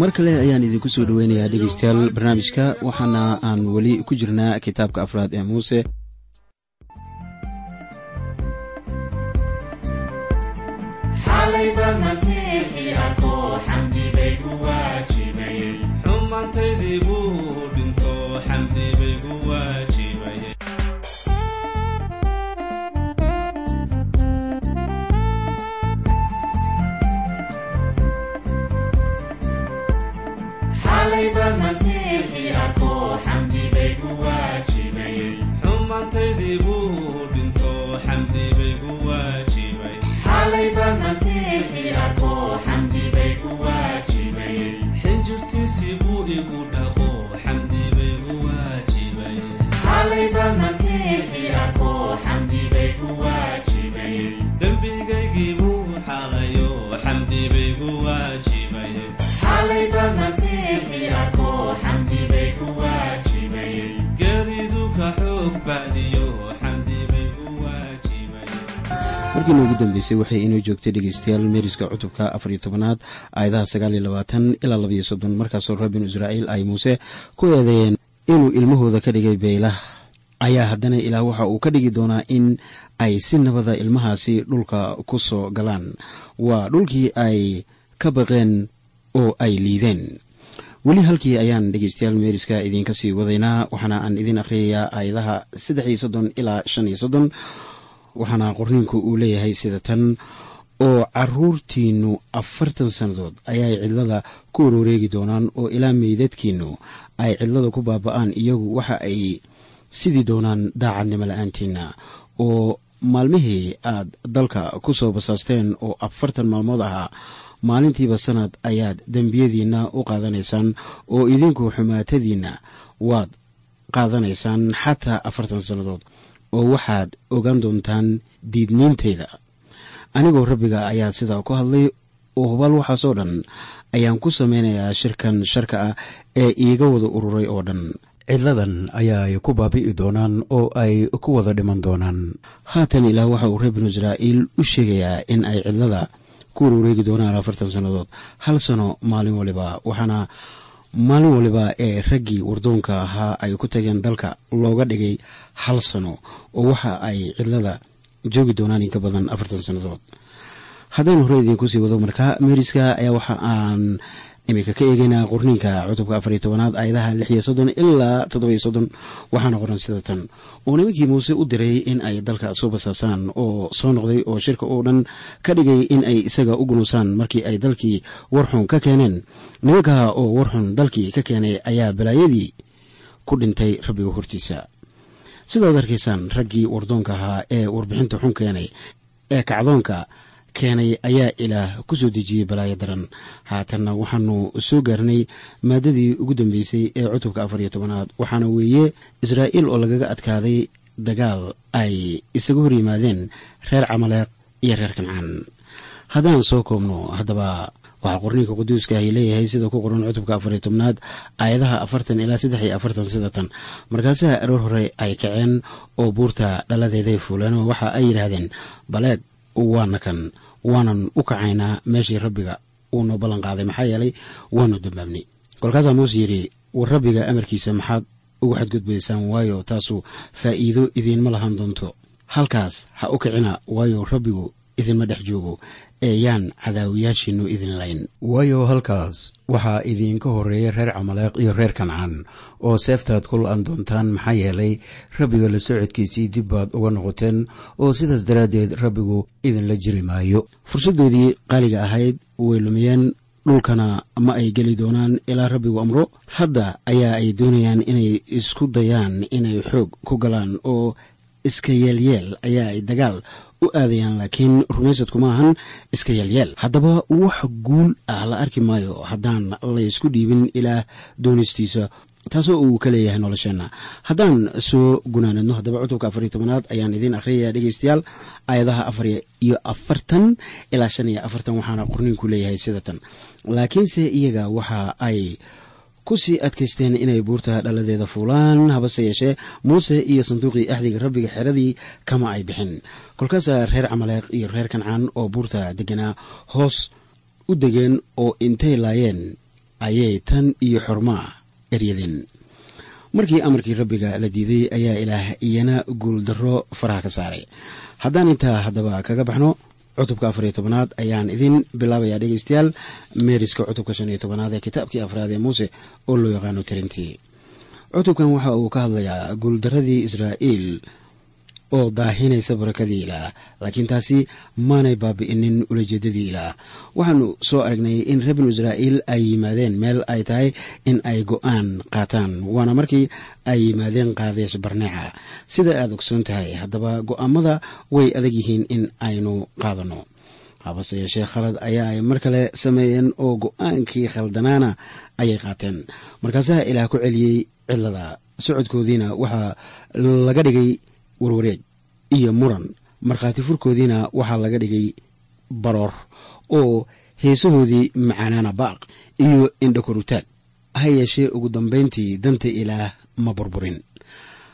mar kale ayaan idinku soo dhoweynayaa dhegaystayaal barnaamijka waxaana aan weli ku jirnaa kitaabka afraad ee muuse markiina ugu dambeysay waxay inoo joogtay dhegaystayaal meeriska cutubka afar iyo tobanaad aayadaha sagaal iyo labaatan ilaa labaiyo soddon. Markaasoo reer binu israa'iil ay muuse ku eedeeyeen inuu ilmahooda ka dhigay beylah ayaa haddana ilaah waxa uu ka dhigi doonaa in ay si nabada ilmahaasi dhulka ku soo galaan. Waa dhulkii ay ka baqeen oo ay liideen weli halkii ayaan dhegeystayaal meeriska idiinka sii wadaynaa waxaana aan idiin akhriyayaa aayadaha saddex iyo soddon ilaa shan iyo soddon waxaana qorniinku uu leeyahay sida tan oo caruurtiinnu afartan sannadood ayay cidlada ku warowareegi doonaan oo ilaa meydadkiinnu ay cidlada ku baaba'aan iyagu waxa ay sidii doonaan daacadnimo la'aantiinna. Oo maalmihii aad dalka ku soo basaasteen oo afartan maalmood ahaa maalintiiba sanad ayaad dembiyadiinna u qaadanaysaan oo idinku xumaatadiinna waad qaadanaysaan xataa afartan sannadood oo waxaad ogaan doontaan diidniintayda anigoo rabbiga ayaa sidaa ku hadlay oo hubaal waxaasoo dhan ayaan ku samaynayaa shirkan sharka ah ee iiga wada ururay oo dhan. Cidladan ayaa ay ku baabi'i doonaan oo ay ku wada dhiman doonaan. Haatan ilaah waxa uu reer binu israa'iil u sheegayaa in ay cidlada ku waruureegi doonaan afartan sannadood. Hal sano maalin waliba waxaana maalin waliba ee raggii wardoonka ahaa ay ku tageen dalka looga dhigay hal sano oo waxa ay cidlada joogi doonaan in ka badan afartan sannadood. Haddaynu hore idiinku sii wado markaa meeriska ayaa waxa aan iminka ka eegeynaa qorniinka cutubka afar iyo tobanaad aayadaha lix iyo soddon ilaa toddoba iyo soddon. Waxaana qoran sida tan. Oo nimankii muuse u diray in ay dalka soo basaasaan oo soo noqday oo shirka oo dhan ka dhigay in ay isaga u gunuusaan markii ay dalkii warxun ka keeneen. Nimanka oo warxun dalkii ka keenay ayaa balaayadii ku dhintay rabbiga hortiisa sidaad arkaysaan raggii wardoonka ahaa ee warbixinta xun keenay ee kacdoonka keenay ayaa ilaah ku soo dejiyey balaayo daran. Haatanna waxaanu soo gaarnay maadadii ugu dambeysay ee cutubka afar iyo tobanaad waxaana weeye israa'iil oo lagaga adkaaday dagaal ay isaga hor yimaadeen reer camaleeq iyo reer kancaan haddaan soo koobno haddaba waxaa qorniinka quduuska ay leeyahay sida ku qoran cutubka afar iyo tobnaad aayadaha afartan ilaa saddex iyo afartan sida tan. Markaasaa aroor hore ay kaceen oo buurta dhaladeeday fuuleen oo waxa ay yidhaahdeen baleeg waana kan waanan u kacaynaa meeshii rabbiga uunoo ballan qaaday maxaa yeelay waanu dambaabnay. Kolkaasaa muuse yidhi war rabbiga amarkiisa maxaad ugu xadgudbaysaan waayo taasu faa'iido idiinma lahan doonto. Halkaas ha u kicina waayo rabbigu idinma dhex joogo ee yaan cadaawiyaashiinnu idin layn. Waayo halkaas waxaa idiinka horreeya reer camaleeq iyo reer kancaan oo seeftaad ku la-an doontaan maxaa yeelay rabbiga la socodkiisii dib baad uga noqoteen oo sidaas daraaddeed rabbigu idinla jiri maayo. Fursaddoodii qaaliga ahayd way lumiyeen dhulkana ma ay geli doonaan ilaa rabbigu amro. Hadda ayaa ay doonayaan inay isku dayaan inay xoog ku galaan oo iska yeelyeel ayaa ay dagaal u aadayaan laakiin rumaysadku ma ahan iska yeelyeel haddaba wax guul ah la arki maayo haddaan laysku dhiibin ilaah doonistiisa taasoo uu ka leeyahay nolosheenna. Haddaan soo gunaanadno haddaba cutubka afar iyo tobanaad ayaan idiin akhriyaya dhegeystayaal aayadaha afar iyo afartan ilaa shan iyo afartan waxaana qorniinku leeyahay sida tan laakiinse iyaga waxa ay ku sii adkaysteen inay buurta dhaladeeda fuulaan habase yeeshee muuse iyo sanduuqii axdiga rabbiga xeradii kama ay bixin. Kolkaasaa reer camaleeq iyo reer kancaan oo buurta deganaa hoos u degeen oo intay laayeen ayay tan iyo xormaa eryadeen. Markii amarkii rabbiga la diiday ayaa ilaah iyana guuldarro faraha ka saaray. Haddaan intaa haddaba kaga baxno cutubka afar iyo tobanaad ayaan idin bilaabayaa dhegeystayaal meeriska cutubka shan iyo tobanaad ee kitaabkii afraad ee muuse oo loo yaqaano tirintii. Cutubkan waxa uu ka hadlayaa guuldaradii israa'iil oo daahinaysa barakadii ilaah laakiin taasi maanay baabi'inin ulajeedadii ilaah waxaanu soo aragnay in reer binu israa'iil ay yimaadeen meel ay tahay in ay go'aan qaataan waana markii ay yimaadeen qaadees barneeca. Sida aad ogsoon tahay haddaba go'aamada way adag yihiin in aynu qaadanno habase yeeshee khalad ayaa ay mar kale sameeyeen oo go'aankii khaldanaana ayay qaateen. Markaasaa ilaah ku celiyey cidlada socodkoodiina waxaa laga dhigay warwareeg iyo muran. Markhaati furkoodiina waxaa laga dhigay baroor oo heesahoodii macaanaana baaq iyo indhakorutaag ha yeeshee ugu dambayntii danta ilaah ma burburin.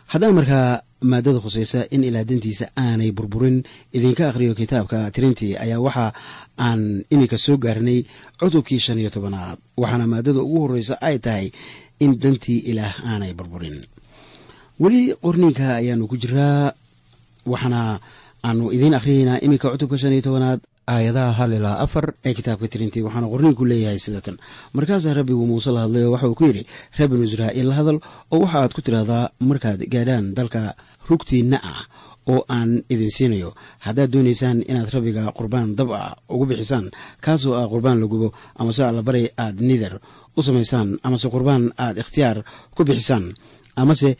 Haddaan markaa maadada khusaysa in ilaah dantiisa aanay burburin idinka akhriyo kitaabka tirintii ayaa waxa aan iminka soo gaarnay cutubkii shan iyo tobanaad. Waxaana maadada ugu horreysa ay tahay in dantii ilaah aanay burburin weli qorniinka ayaanu ku jiraa waxaana aanu idiin akhriyeynaa iminka cutubka shan iyo tobanaad aayadaha hal ilaa afar ee kitaabka tirintii waxaana qorniinku leeyahay sida tan. Markaasaa rabbigu muuse la hadlay oo waxa uu ku yidhi reer binu israa'iil la hadal oo waxa aad ku tidhaahdaa markaad gaadhaan dalka rugtiinna ah oo aan idin siinayo. Haddaad doonaysaan inaad rabbiga qurbaan dab ah ugu bixisaan kaasoo ah qurbaan la gubo amase allabari aad nider u samaysaan amase qurbaan aad ikhtiyaar ku bixisaan amase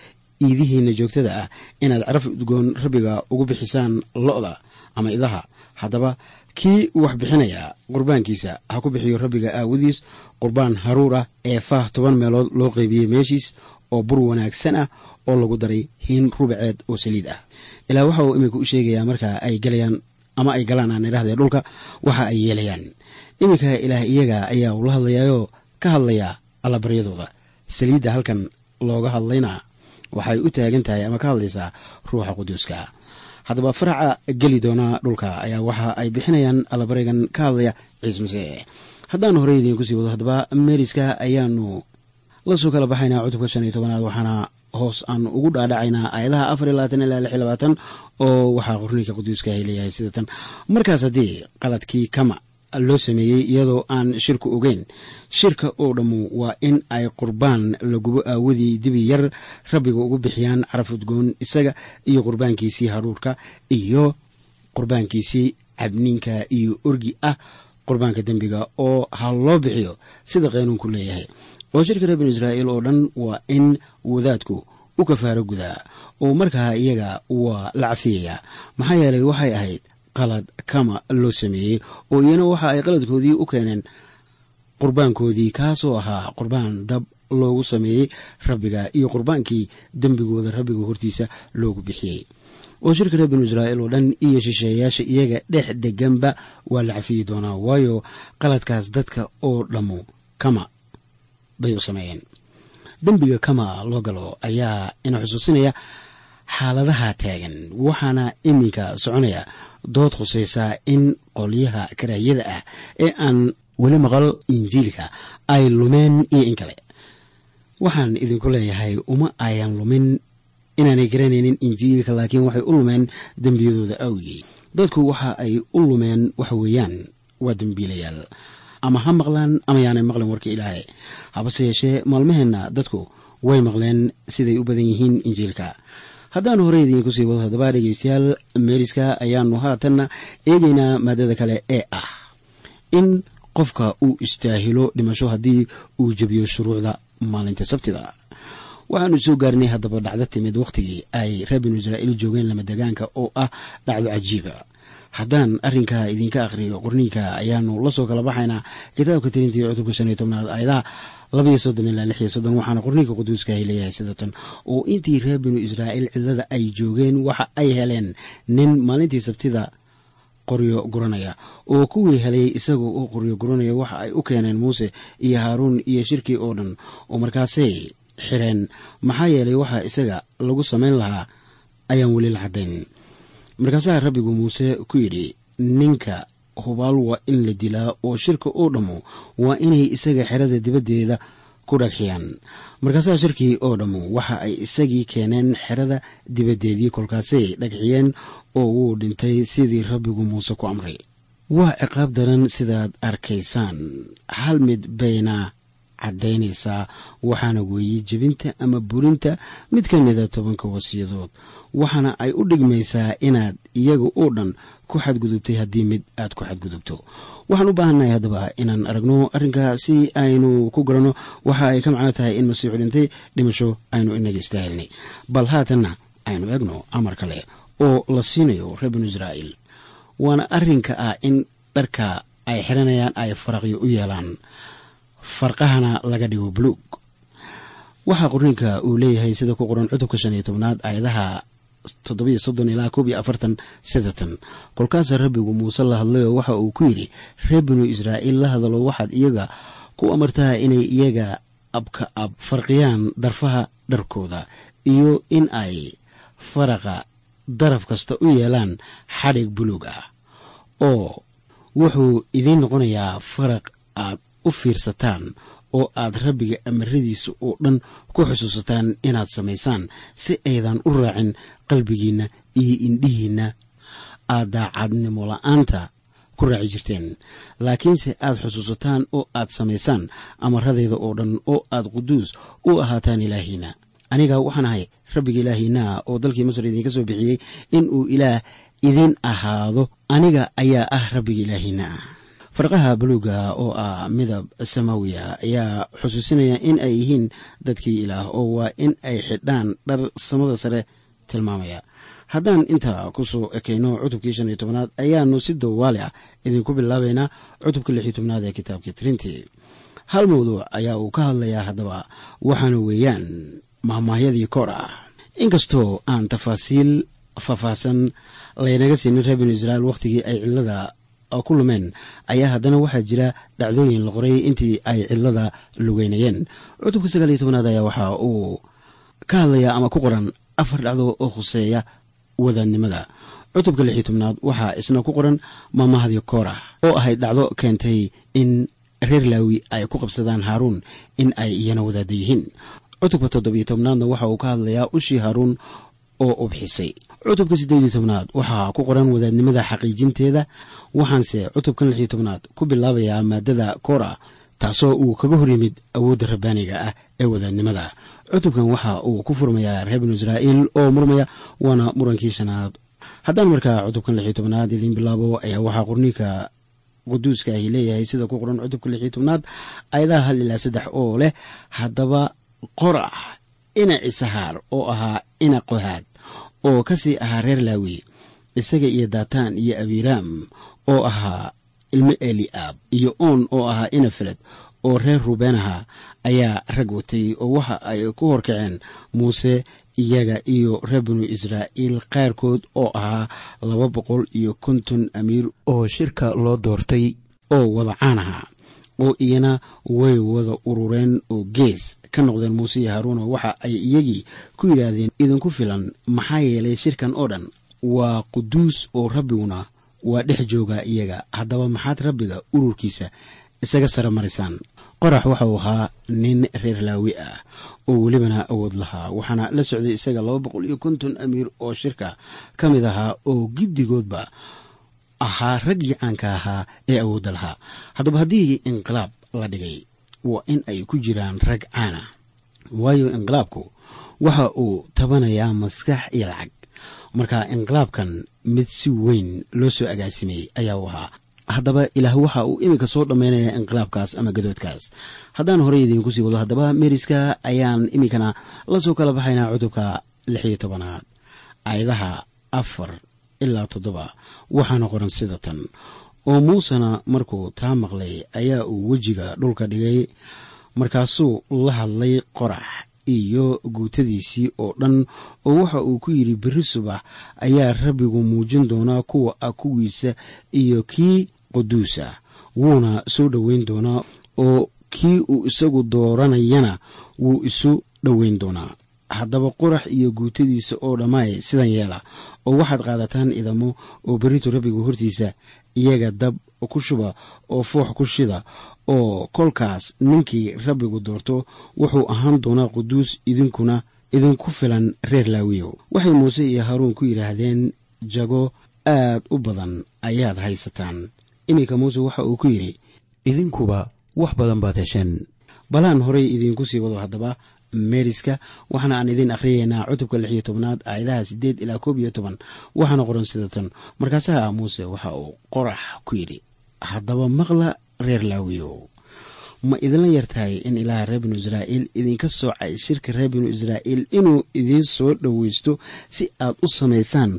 iidihiinna joogtada ah inaad caraf udgoon rabbiga ugu bixisaan lo'da ama idaha. Haddaba kii wax bixinaya qurbaankiisa ha ku bixiyo rabbiga aawadiis qurbaan haruur ah ee faah toban meelood loo qeybiyey meeshiis oo bur wanaagsan ah oo lagu daray hiin rubaceed oo saliid ah. Ilaa waxa uu iminka u sheegayaa marka ay galayaan ama ay galaan aan idhahdee dhulka waxa ay yeelayaan. Iminka ilaah iyaga ayaa ula hadlayaayoo ka hadlayaa allabaryadooda saliidda halkan looga hadlayna waxay u taagan tahay ama ka hadlaysaa ruuxa quduuska. Haddaba faraca geli doona dhulka ayaa waxa ay bixinayaan allabarigan ka hadlaya ciise haddaan horey idiinku sii wado haddaba meeriska ayaanu la soo kala baxaynaa cutubka shan iyo tobanaad waxaana hoos aanu ugu dhaadhacaynaa aayadaha afar iyo labaatan ilaa lix iyo labaatan oo waxaa qorniinka quduuska ay leeyahay sida tan markaas haddii qaladkii kama loo sameeyey iyadoo aan shirku ogeyn. Shirka oo dhammu waa in ay qurbaan lagubo aawadii dibi yar rabbiga ugu bixiyaan caraf udgoon isaga iyo qurbaankiisii hadhuurka iyo qurbaankiisii cabniinka iyo orgi ah qurbaanka dembiga oo ha loo bixiyo sida qaynuunku leeyahay. Oo shirka reer binu israa'iil oo dhan waa in wadaadku u kafaaro gudaa oo markaa iyaga waa la cafiyayaa maxaa yeelay waxay ahayd qalad kama loo sameeyey. Oo iyana waxa ay qaladkoodii u keeneen qurbaankoodii kaasoo ahaa qurbaan dab loogu sameeyey rabbiga iyo qurbaankii dembigooda rabbiga hortiisa loogu bixiyey. Oo shirka reer binu israa'iil oo dhan iyo shisheeyaasha iyaga dhex deganba waa la cafiyi doonaa waayo qaladkaas dadka oo dhammu kama bay u sameeyeen. Dembiga kama loo galo ayaa ina xusuusinaya xaaladaha taagan waxaana iminka soconaya dood khusaysaa in qolyaha karaahiyada ah ee aan weli maqal injiilka ay lumeen iyo in kale. Waxaan idinku leeyahay uma ayan lumin inaanay garanaynin injiilka laakiin waxay u lumeen dembiyadooda awgii dadku waxa ay u lumeen waxa weeyaan waa dembiilayaal. Ama ha maqlaan ama yaanay maqlin warka ilaahay. Habase yeeshee maalmaheenna dadku way maqleen siday u badan yihiin injiilka haddaan horey idiinku sii wado haddaba dhegeystayaal meeriska ayaanu haatanna eegaynaa maadada kale ee ah. In qofka uu istaahilo dhimasho haddii uu jebiyo shuruucda maalinta sabtida. Waxaanu soo gaarnay haddaba dhacdo timid wakhtigii ay reer binu israa'iil joogeen lama degaanka oo ah dhacdo cajiiba haddaan arrinkaa idinka akhriyo qorniinka ayaanu la soo kala baxaynaa. Kitaabka tirinta iyo cutubka shan iyo tobnaad ayadaha labaiyo soddon ilaa lix iyo soddon waxaana qorniinka quduuska ay leeyahay sida tan. Oo intii reer binu israa'iil cidlada ay joogeen waxa ay heleen nin maalintii sabtida qoryo guranaya. Oo kuwii helay isagoo u qoryo guranaya waxa ay u keeneen muuse iyo haaruun iyo shirkii oo dhan. Oo markaasay xireen maxaa yeelay waxa isaga lagu samayn lahaa ayaan weli la caddayn markaasaa rabbigu muuse ku yidhi ninka hubaal waa in la dilaa oo shirka oo dhammu waa inay isaga xerada dibaddeeda ku dhagxiyaan. Markaasaa shirkii oo dhammu waxa ay isagii keeneen xerada dibaddeedii kolkaasay dhagxiyeen oo wuu dhintay sidii rabbigu muuse ku amray. Waa ciqaab daran sidaad arkaysaan. Hal mid bayna caddaynaysaa waxaana weeye jebinta ama burinta mid ka mida tobanka wasiyadood waxaana ay u dhigmaysaa inaad iyaga oo dhan ku xadgudubtay haddii mid aad ku xadgudubto. Waxaan u baahannahay haddaba inaan aragno arrinkaa si aynu ku garanno waxa ay ka macno tahay in masiixu dhintay dhimasho aynu inaga istaahilnay bal haatanna aynu egno amar kale oo la siinayo reer binu israa'iil. Waana arrinka ah in dharka ay xiranayaan ay faraqyo u yeelaan. Farqahana laga dhigo buluug. Waxaa qorniinka uu leeyahay sida ku qoran cutubka shan iyo tobnaad aayadaha toddobiyo soddon ilaa koob iyo afartan sidatan. Kolkaasa rabbigu muuse la hadlayoo waxa uu ku yidhi reer binu israa'iil la hadalo waxaad iyaga ku amartaha inay iyaga abka ab farqiyaan darfaha dharkooda iyo in ay faraqa daraf kasta u yeelaan xadhig buluug ah oo wuxuu idiin noqonayaa faraq aad u fiirsataan oo aad rabbiga amaradiisa oo dhan ku xusuusataan inaad samaysaan si aydan u raacin qalbigiinna iyo indhihiinna. Aad daacadnimo la'aanta ku raaci jirteen. Laakiinse aad xusuusataan oo aad samaysaan amaradayda oo dhan oo aad quduus u ahaataan ilaahiinna. Aniga waxaan ahay rabbiga ilaahiinaa oo dalkii masar idinka soo bixiyey in uu ilaah idin ahaado. Aniga ayaa ah rabbiga ilaahiinna farqaha buluuga oo ah midab samaawiya ayaa xusuusinaya in ay yihiin dadkii ilaah oo waa in ay xidhaan dhar samada sare tilmaamaya. Haddaan intaa ku soo ekayno cutubkii shan iyo tobnaad ayaanu si dawaali ah idinku bilaabaynaa cutubka lix iyo tobnaad ee kitaabkii tirintii. Hal mawduuc ayaa uu ka hadlayaa haddaba waxaana weeyaan mahmaahyadii koor ah. Inkastoo aan tafaasiil faahfaahsan laynaga siinin reer binu israa'iil wakhtigii ay cidlada ku lumeen ayaa haddana waxaa jira dhacdooyin la qoray intii ay cidlada lugeynayeen. Cutubka sagaal iyo tobnaad ayaa waxa uu ka hadlayaa ama ku qoran afar dhacdo oo khuseeya wadaadnimada cutubka lix iyo tobnaad waxaa isna ku qoran maamahadii koorah oo ahayd dhacdo keentay in reer laawi ay ku qabsadaan haaruun in ay iyana wadaada yihiin. Cutubka toddobiyo tobnaadna waxa uu ka hadlayaa ushii haaruun oo ubxisay cutubka siddeed tobnaad. Waxaa ku qoran wadaadnimada xaqiijinteeda. Waxaanse cutubkan lix tobnaad ku bilaabayaa maadada koora taasoo uu kaga hor yimid awoodda rabbaaniga ah ee wadaadnimada. Cutubkan waxa uu ku furmayaa reer binu israa'iil oo murmaya waana murankii shanaad. Haddaan markaa cutubkan lix tobnaad idiin bilaabo ayaa waxaa qorniinka quduuska ahi leeyahay sida ku qoran cutubka lix tobnaad ayadaha hal ilaa saddex oo leh haddaba qorax ina cisahaar oo ahaa ina qohaad oo ka sii ahaa reer laawi isaga iyo daataan iyo abiiraam oo ahaa ilmo eli'aab iyo oon oo ahaa ina feled oo reer ruubeen ahaa ayaa rag watay oo waxa ay ku horkaceen muuse iyaga iyo reer binu israa'iil qaarkood oo ahaa laba boqol iyo konton amiir oo shirka loo doortay oo wada caan ahaa oo iyana way wada urureen oo gees ka noqdeen muuse iyo haaruuno waxa ay iyagii ku yidhaahdeen idinku filan maxaa yeelay shirkan oo dhan waa quduus oo rabbiguna waa dhex joogaa iyaga. Haddaba maxaad rabbiga ururkiisa isaga sara marisaan. Qorax waxa uu ahaa nin reer laawi ah oo welibana awood lahaa waxaana la socday isaga laba boqol iyo konton amiir oo shirka ka mid ahaa oo giddigoodba ahaa raggii caanka ahaa ee awoodda lahaa. Haddaba haddii inqilaab la dhigay waa in ay ku jiraan rag caana waayo inqilaabku waxa uu tabanayaa maskax iyo lacag. Marka inqilaabkan mid si weyn loo soo agaasimay ayaa u ahaa haddaba ilaah waxa uu iminka soo dhammaynaya inqilaabkaas ama gadoodkaas. Haddaan horey idiinku sii wado haddaba meeriska ayaan iminkana la soo kala baxaynaa cutubka lix iyo tobanaad aayadaha afar ilaa toddoba. Waxaana qoran sida tan oo muusena markuu taa maqlay ayaa uu wejiga dhulka dhigay. Markaasuu la hadlay qorax iyo guutadiisii oo dhan oo waxa uu ku yidhi berri subax ayaa rabbigu muujin doonaa kuwa kuwiisa iyo kii quduus ah wuuna soo dhoweyn doonaa oo kii uu isagu dooranayana wuu isu dhoweyn doonaa haddaba qorax iyo guutadiisa oo dhammaay sidan yeela oo waxaad qaadataan idamo oo berrito rabbiga hortiisa iyaga dab ku shuba oo foox ku shida oo kolkaas ninkii rabbigu doorto wuxuu ahaan doonaa quduus idinkuna idinku filan reer laawiyow waxay muuse iyo haaruun ku yidhaahdeen jago aad u badan ayaad haysataan. Iminka muuse waxa uu ku yidhi idinkuba wax badan baad hesheen balaan horay idiinku sii wado haddaba meeriska waxaana aan idiin akhriyaynaa cutubka lix iyo tobnaad aayadaha siddeed ilaa koob iyo toban. Waxaana qoran sida tan. Markaasaha muuse waxa uu qorax ku yidhi haddaba maqla reer laawiyow ma idinla yartahay in ilaaha reer binu israa'iil idinka soocay shirka reer binu israa'iil inuu idiin soo dhowaysto si aad u samaysaan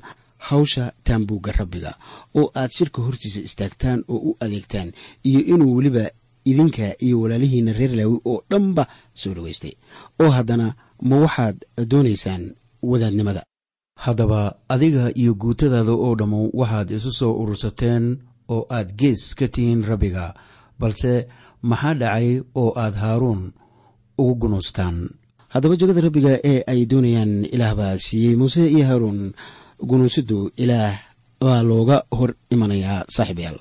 hawsha taambuugga rabbiga oo aad shirka hortiisa istaagtaan oo u adeegtaan iyo inuu weliba idinka iyo walaalihiinna reer laawi oo dhanba soo dhowaystay oo haddana ma waxaad doonaysaan wadaadnimada? Haddaba adiga iyo guutadaada oo dhammu waxaad isu soo urursateen oo aad gees ka tihiin rabbiga balse maxaa dhacay oo aad haaruun ugu gunuustaan haddaba jegada rabbiga ee ay doonayaan ilaah baa siiyey muuse iyo haaruun gunuusiddu ilaah baa looga hor imanayaa saaxiibayaal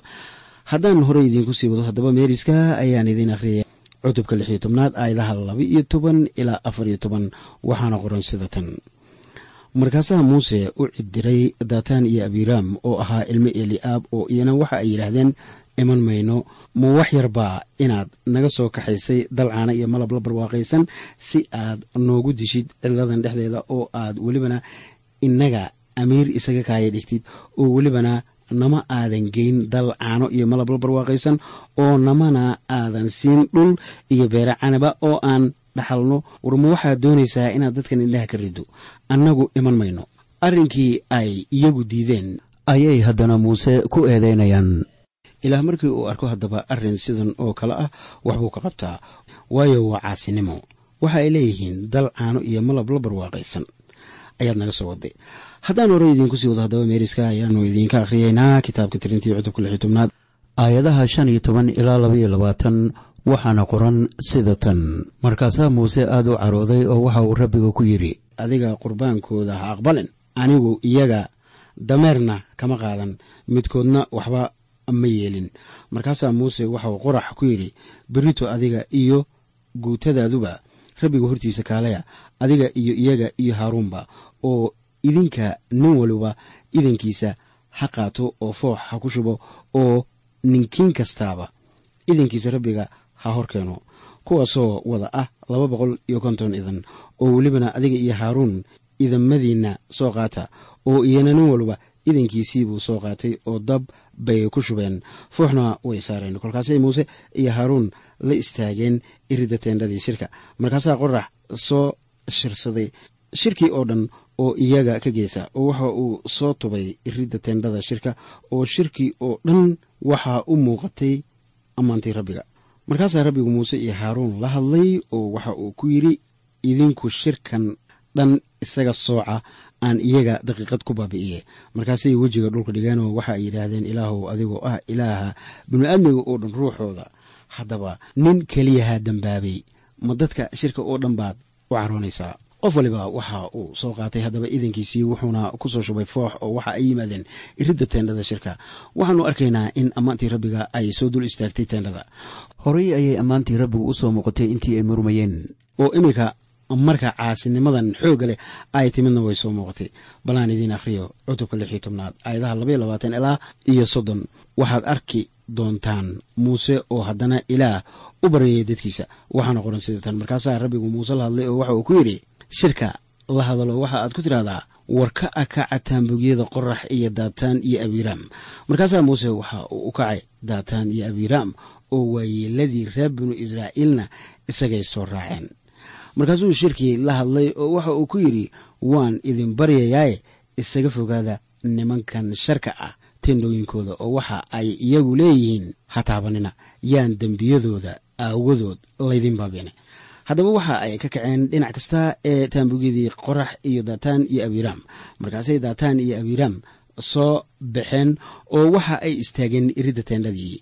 haddaan horey idiinku sii wado haddaba meeriska ayaan idiin akhriyay cutubka lix iyo tobnaad aayadaha laba iyo toban ilaa afar iyo toban waxaana qoran sida tan. Markaasaha muuse u cidiray dataan iyo abiraam oo ahaa ilmo eli'aab oo iyana waxa ay yidhaahdeen iman mayno ma wax yarbaa inaad naga soo kaxaysay dalcaana iyo malab la barwaaqaysan si aad noogu dishid ciladan dhexdeeda oo aad welibana innaga amiir isaga kaaya dhigtid oo welibana nama aadan geyn dal caano iyo malab la barwaaqaysan oo namana aadan siin dhul iyo beere canaba oo aan dhaxalno. Warma waxaad doonaysaa inaad dadkan indhaha ka riddo? Annagu iman mayno. Arrinkii ay iyagu diideen. Ayay haddana muuse ku eedaynayaan ilaah markii uu arko haddaba arrin sidan oo kale ah waxbuu ka qabtaa. Waayo waa caasinimo. Waxa ay leeyihiin dal caano iyo malab la barwaaqaysan. Ayaad naga soo waday haddaan hore idiinku sii wado haddaba meeriska ayaanu idiinka akhriyeynaa. Kitaabka tirintii cutubka lix iyo tobnaad. Aayadaha shan iyo toban ilaa labaiyo labaatan waxaana qoran sida tan. Markaasaa muuse aad u carooday oo waxa uu rabbiga ku yidhi adiga qurbaankooda ha aqbalin. Anigu iyaga dameerna kama qaadan. Midkoodna waxba ma yeelin. Markaasaa muuse waxauu qorax ku yidhi berito adiga iyo guutadaaduba rabbiga hortiisa kaalaya. Adiga iyo iyaga iyo haaruunba oo idinka nin waliba idankiisa ha qaato oo foox ha ku shubo oo ninkiin kastaaba idankiisa rabbiga ha hor keeno. Kuwaasoo wada ah laba boqol iyo konton idan oo welibana adiga iyo haaruun idamadiinna soo qaata oo iyana nin waliba idankiisiibuu soo qaatay oo dab bay ku shubeen. Fooxna way saareen. Kolkaasay muuse iyo haaruun la istaageen iridda teendhadii shirka. Markaasaa qorax soo shirsaday. Shirkii oo dhan oo iyaga ka geesa oo waxa uu soo tubay iridda teendhada shirka oo shirkii oo dhan waxaa u muuqatay ammaantii rabbiga. Markaasaa rabbigu muuse iyo haaruun la hadlay oo waxa uu ku yidhi idinku shirkan dhan isaga sooca aan iyaga daqiiqad ku baabi'iye markaasay wejiga dhulka dhigeen oo waxa ay yidhaahdeen ilaahow adigoo ah ilaaha binu-aadmiga oo dhan ruuxooda. Haddaba nin keliyaha dembaabay ma dadka shirka oo dhan baad u caroonaysaa qof waliba waxa uu soo qaatay haddaba idankiisii wuxuuna ku soo shubay foox oo waxa ay yimaadeen iridda teendhada shirka. Waxaanu arkaynaa in ammaantii rabbiga ay soo dul istaagtay teendhada. Horey ayay ammaantii rabbigu u soo muuqatay intii ay murmayeen. Oo iminka marka caasinimadan xoogga leh ay timidna way soo muuqatay. Balaan idiin akhriyo cutubka lix iyo tobnaad aayadaha labaiyo labaatan ilaa iyo soddon. Waxaad arki doontaan muuse oo haddana ilaah u baryayay dadkiisa. Waxaana qoran sida tan markaasaa rabbigu muuse la hadlay oo waxa uu ku yidhi shirka la hadalo waxa aad ku tidhaahdaa war ka akaca taambugyada qorax iyo daataan iyo abiiraam markaasaa muuse waxa uu u kacay daataan iyo abiiraam oo waayeeladii reer binu israa'iilna isagay soo raaceen. Markaasuu shirkii la hadlay oo waxa uu ku yidhi waan idin baryayaaye isaga fogaada nimankan sharka ah tendhooyinkooda oo waxa ay iyagu leeyihiin ha taabanina yaan dembiyadooda aawadood laydin baabine haddaba waxa ay ka kaceen dhinac kasta ee taambugyadii qorax iyo daataan iyo abiiraam. Markaasay daataan iyo abiiraam soo baxeen oo waxa ay istaageen iridda teendhadii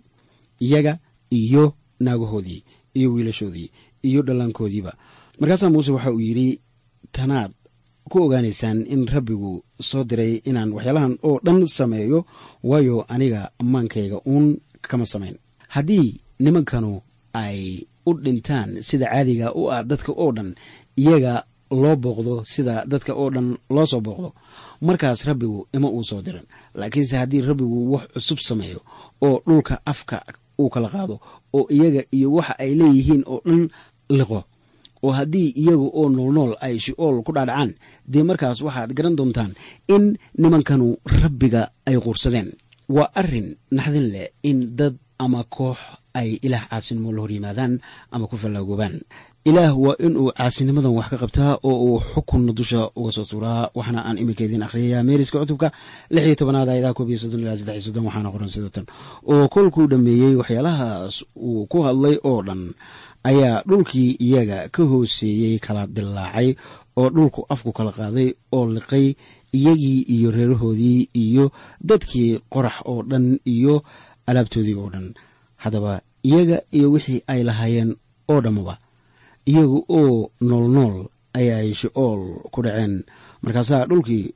iyaga iyo naagahoodii iyo wiilashoodii iyo dhallaankoodiiba. Markaasaa muuse waxa uu yidhi tanaad ku ogaanaysaan in rabbigu soo diray inaan waxyaalahan oo dhan sameeyo waayo aniga ammaankayga uun kama samayn. Haddii nimankanu ay u dhintaan sida caadiga u ah dadka oo dhan iyaga loo booqdo sida dadka oo dhan loo soo booqdo. Markaas rabbigu ima uu soo diran laakiinse haddii rabbigu wax cusub sameeyo oo dhulka afka uu kala qaado oo iyaga iyo waxa ay leeyihiin oo dhan liqo oo haddii iyagu oo noolnool ay shi-ool ku dhaadhacaan dee markaas waxaad garan doontaan in nimankanu rabbiga ay quursadeen. Waa arrin naxdin leh in dad ama koox ay ilaah caasinimo la hor yimaadaan ama ku fallaagoobaan ilaah waa inuu caasinimadan wax ka qabtaa oo uu xukunna dusha uga soo tuuraa. Waxaana aan iminka idiin akhriyayaa meeriska cutubka lix iyo tobanaad ayadaha koob iyo soddon ilaa saddex iyo soddon waxaana qoran sidatan oo kolkuu dhammeeyey waxyaalahaas uu ku hadlay oo dhan ayaa dhulkii iyaga ka hooseeyey kala dillaacay oo dhulku afku kala qaaday oo liqay iyagii iyo reerahoodii iyo dadkii qorax oo dhan iyo alaabtoodii oo dhan. Haddaba iyaga iyo wixii ay lahaayeen oo dhammaba iyaga oo noolnool ayaay shi-ool ku dhaceen. Markaasaa dhulkii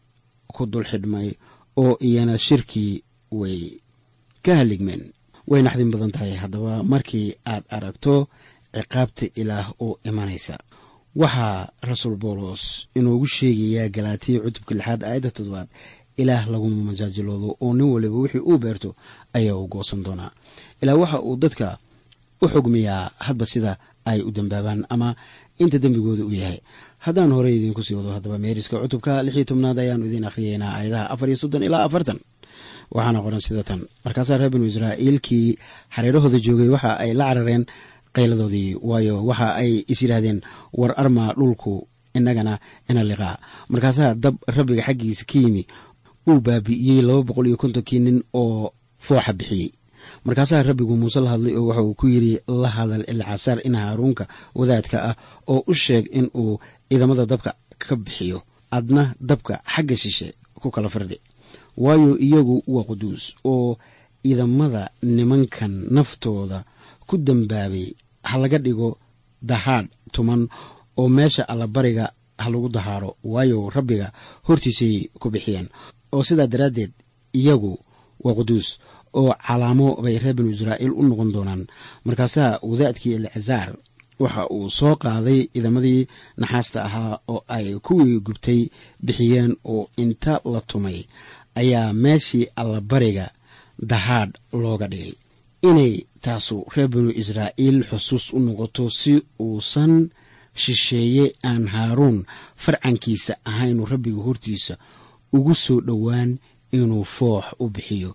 ku dul xidhmay oo iyana shirkii way ka haligmeen. Way naxdin badan tahay. Haddaba markii aad aragto ciqaabta ilaah oo imanaysa. Waxaa rasuul boolos inoogu sheegayaa galaatiya cutubka lixaad aayadda toddobaad ilaah laguma majaajiloodo oo nin waliba wixii uu beerto ayaa u goosan doonaa. Ilaa waxa uu dadka u xugmiyaa hadba sida ay u dambaabaan ama inta dembigooda u yahay. Haddaan horey idiinku sii wado haddaba meeriska cutubka lix tobnaad ayaanu idiin akhriyeynaa aayadaha afar iyo soddon ilaa afartan. Waxaana qoran sida tan. Markaasaa reer binu israa'iilkii xareerahooda joogay waxa ay la carareen qayladoodii waayo waxa ay is yidhaahdeen war armaa dhulku innagana ina liqaa. Markaasaa dab rabbiga xaggiisa ka yimi uu baabi'iyey laba boqol iyo kontonkii nin oo fooxa bixiyey. Markaasaa rabbigu muuse la hadlay oo waxa uu ku yidhi la hadal ilcasaar in haaruunka wadaadka ah oo u sheeg in uu ciidamada dabka ka bixiyo adna dabka xagga shishe ku kala firdhi waayo iyagu waa quduus oo ciidamada nimankan naftooda ku dambaabay ha laga dhigo dahaadh tuman oo meesha allabariga ha lagu dahaaro. Waayo rabbiga hortiisay ku bixiyeen oo sidaa daraaddeed iyagu waa quduus oo calaamo bay reer binu israa'iil u noqon doonaan. Markaasaa wadaadkii elcasaar waxa uu soo qaaday ciidamadii naxaasta ahaa oo ay kuwii gubtay bixiyeen oo inta la tumay. Ayaa meeshii allabariga dahaadh looga dhigay. Inay taasu reer binu israa'iil xusuus u noqoto si uusan shisheeye aan haaruun farcankiisa ahaynu rabbiga hortiisa ugu soo dhowaan inuu foox u bixiyo.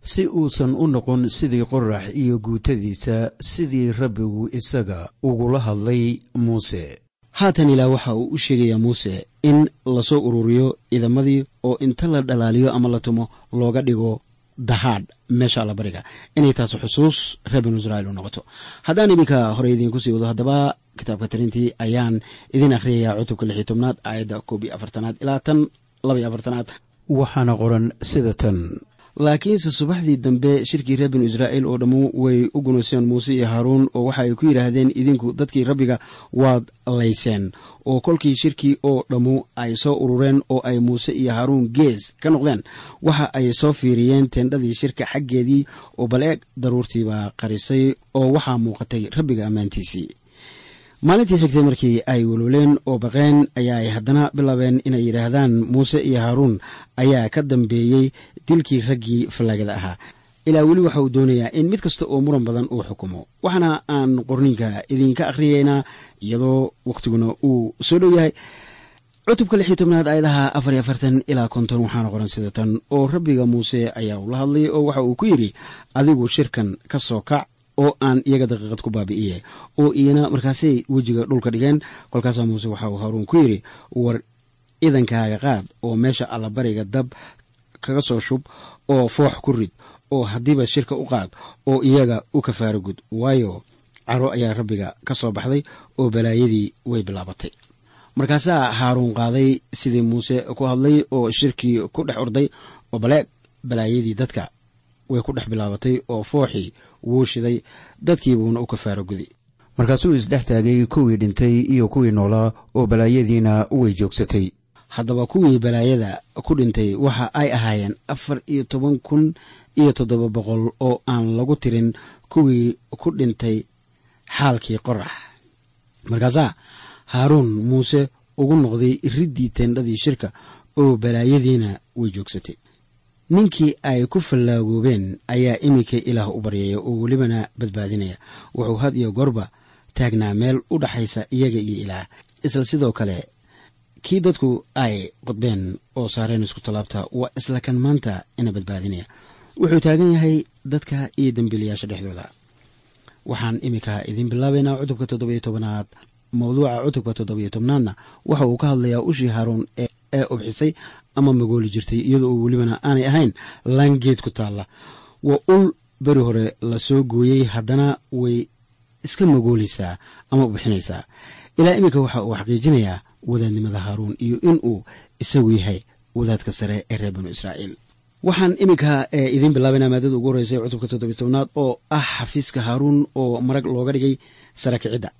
Si uusan u noqon sidii qorax iyo guutadiisa sidii rabbigu isaga ugula hadlay muuse. Haatan ilaah waxa uu u sheegayaa muuse in la soo ururiyo ciidamadii oo inta la dhalaaliyo ama la tumo looga dhigo dahaadh meesha allabariga inay taas xusuus reer binu israiil u noqoto. Haddaan iminka hore idiinku sii wado haddaba kitaabka tarintii ayaan idin akhriyayaa cutubka lix iyo tobnaad aayadda koob iyo afartanaad ilaa tan afartanaad. Waxaana qoran sida tan. Laakiinse subaxdii dambe shirkii reer binu israa'iil oo dhammu way u gunayseen muuse iyo haaruun oo waxa ay ku yidhaahdeen idinku dadkii rabbiga waad layseen. Oo kolkii shirkii oo dhammu ay soo urureen oo ay muuse iyo haaruun gees ka noqdeen waxa ay soo fiiriyeen teendhadii shirka xaggeedii oo bal eeg daruurtii baa qarisay oo waxaa muuqatay rabbiga ammaantiisii maalintii xigtay markii ay welwaleen oo baqeen ayaa ay haddana bilaabeen inay yidhaahdaan muuse iyo haaruun ayaa ka dambeeyey dilkii raggii fallaagada ahaa. Ilaa weli waxa uu doonayaa in mid kasta oo muran badan uu xukumo. Waxaana aan qorniinka idinka akhriyeynaa iyadoo wakhtiguna uu soo dhow yahay. Cutubka lix iyo tobnaad aayadaha afar iyo afartan ilaa konton waxaana qoran sida tan oo rabbiga muuse ayaa ula hadlayay oo waxa uu ku yidhi adigu shirkan ka soo kac oo aan iyaga daqiiqad ku baabi'iye oo iyana markaasay wejiga dhulka dhigeen kolkaasaa muuse waxa uu haaruun ku yidhi war idankaaga qaad oo meesha allabariga dab kaga soo shub oo foox ku rid oo haddiiba shirka u qaad oo iyaga u kafaaro gud. Waayo caro ayaa rabbiga ka soo baxday oo balaayadii way bilaabatay. Markaasaa haaruun qaaday sidii muuse ku hadlay oo shirkii ku dhex orday oo baleeg balaayadii dadka way ku dhex bilaabatay oo fooxii wuu shiday. Dadkiibuuna u kafaaro gudi. Markaasuu isdhex taagay kuwii dhintay iyo kuwii noolaa oo balaayadiina way joogsatay. Haddaba kuwii balaayada ku dhintay waxa ay ahaayeen afar iyo toban kun iyo toddoba boqol oo aan lagu tirin kuwii ku dhintay xaalkii qorax. Markaasaa haaruun muuse ugu noqday riddii teendhadii shirka oo balaayadiina way joogsatay ninkii ay ku fallaagoobeen ayaa iminka ilaah u baryaya oo welibana badbaadinaya. Wuxuu had iyo goorba taagnaa meel u dhaxaysa iyaga iyo ilaah. Isla sidoo kale kii dadku ay qodbeen oo saareen isku tallaabta waa isla kan maanta ina badbaadinaya. Wuxuu taagan yahay dadka iyo dembiilayaasha dhexdooda. Waxaan iminka idiin bilaabaynaa cutubka toddobiyo tobanaad mawduuca cutubka toddobiyo tobnaadna. Waxa uu ka hadlayaa ushii haaruun ee ubxisay ama magooli jirtay iyadoo uu welibana aanay ahayn laangeed ku taalla. Waa ul beri hore la soo gooyey haddana way iska magoolaysaa ama ubixinaysaa ilaa iminka waxa uu xaqiijinayaa wadaadnimada haaruun iyo inuu isagu yahay wadaadka sare ee reer banu israa'iil. Waxaan iminka idiin bilaabaynaa maadada ugu horreysay cutubka toddobiy tobnaad oo ah xafiiska haaruun oo marag looga dhigay sara kicidda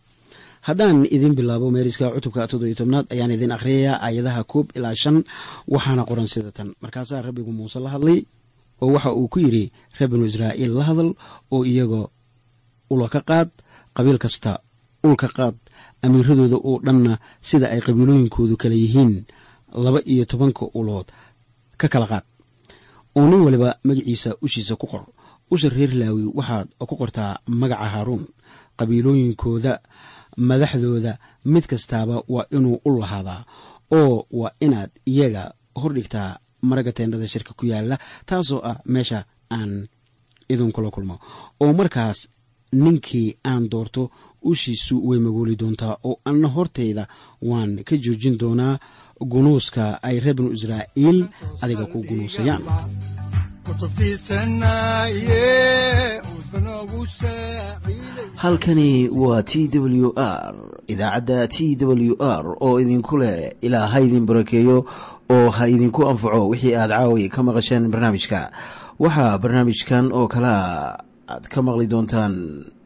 haddaan idiin bilaabo meeriska cutubka toddobiy tobnaad ayaan idiin akhriyayaa aayadaha koob ilaa shan waxaana qoran sida tan. Markaasaa rabbigu muuse la hadlay oo waxa uu ku yidhi reer banu israa'iil la hadal oo iyagoo ula ka qaad qabiil kasta ulka qaad amiiradooda oo dhanna sida ay qabiilooyinkoodu kala yihiin laba iyo tobanka ulood ka kala qaad. Oo nin waliba magaciisa ushiisa ku qor. Usha reer laawi waxaad ku qortaa magaca haaruun qabiilooyinkooda madaxdooda mid kastaaba waa inuu u lahaadaa oo waa inaad iyaga hordhigtaa maraga teendhada shirka ku yaalla taasoo ah meesha aan idinkula kulmo. Oo markaas ninkii aan doorto ushiisu way magooli doontaa oo anna hortayda waan ka joojin doonaa gunuuska ay reer banu israa'iil adiga ku gunuusayaan halkani waa t w r idaacadda t w r oo idinku leh ilaa ha idin barakeeyo oo ha idinku anfaco wixii aad caawi ka maqasheen barnaamijka. Waxaa barnaamijkan oo kalaa aad ka maqli doontaan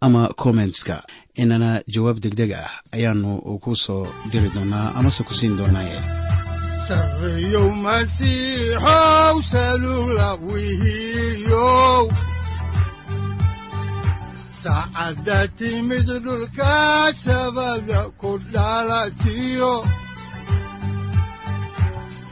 ama kommentska inana jawaab degdeg ah ayaanu ku soo diri doonaa amase ku siin doonaaye sareyow timid dhulka sabada ku dhalatiyo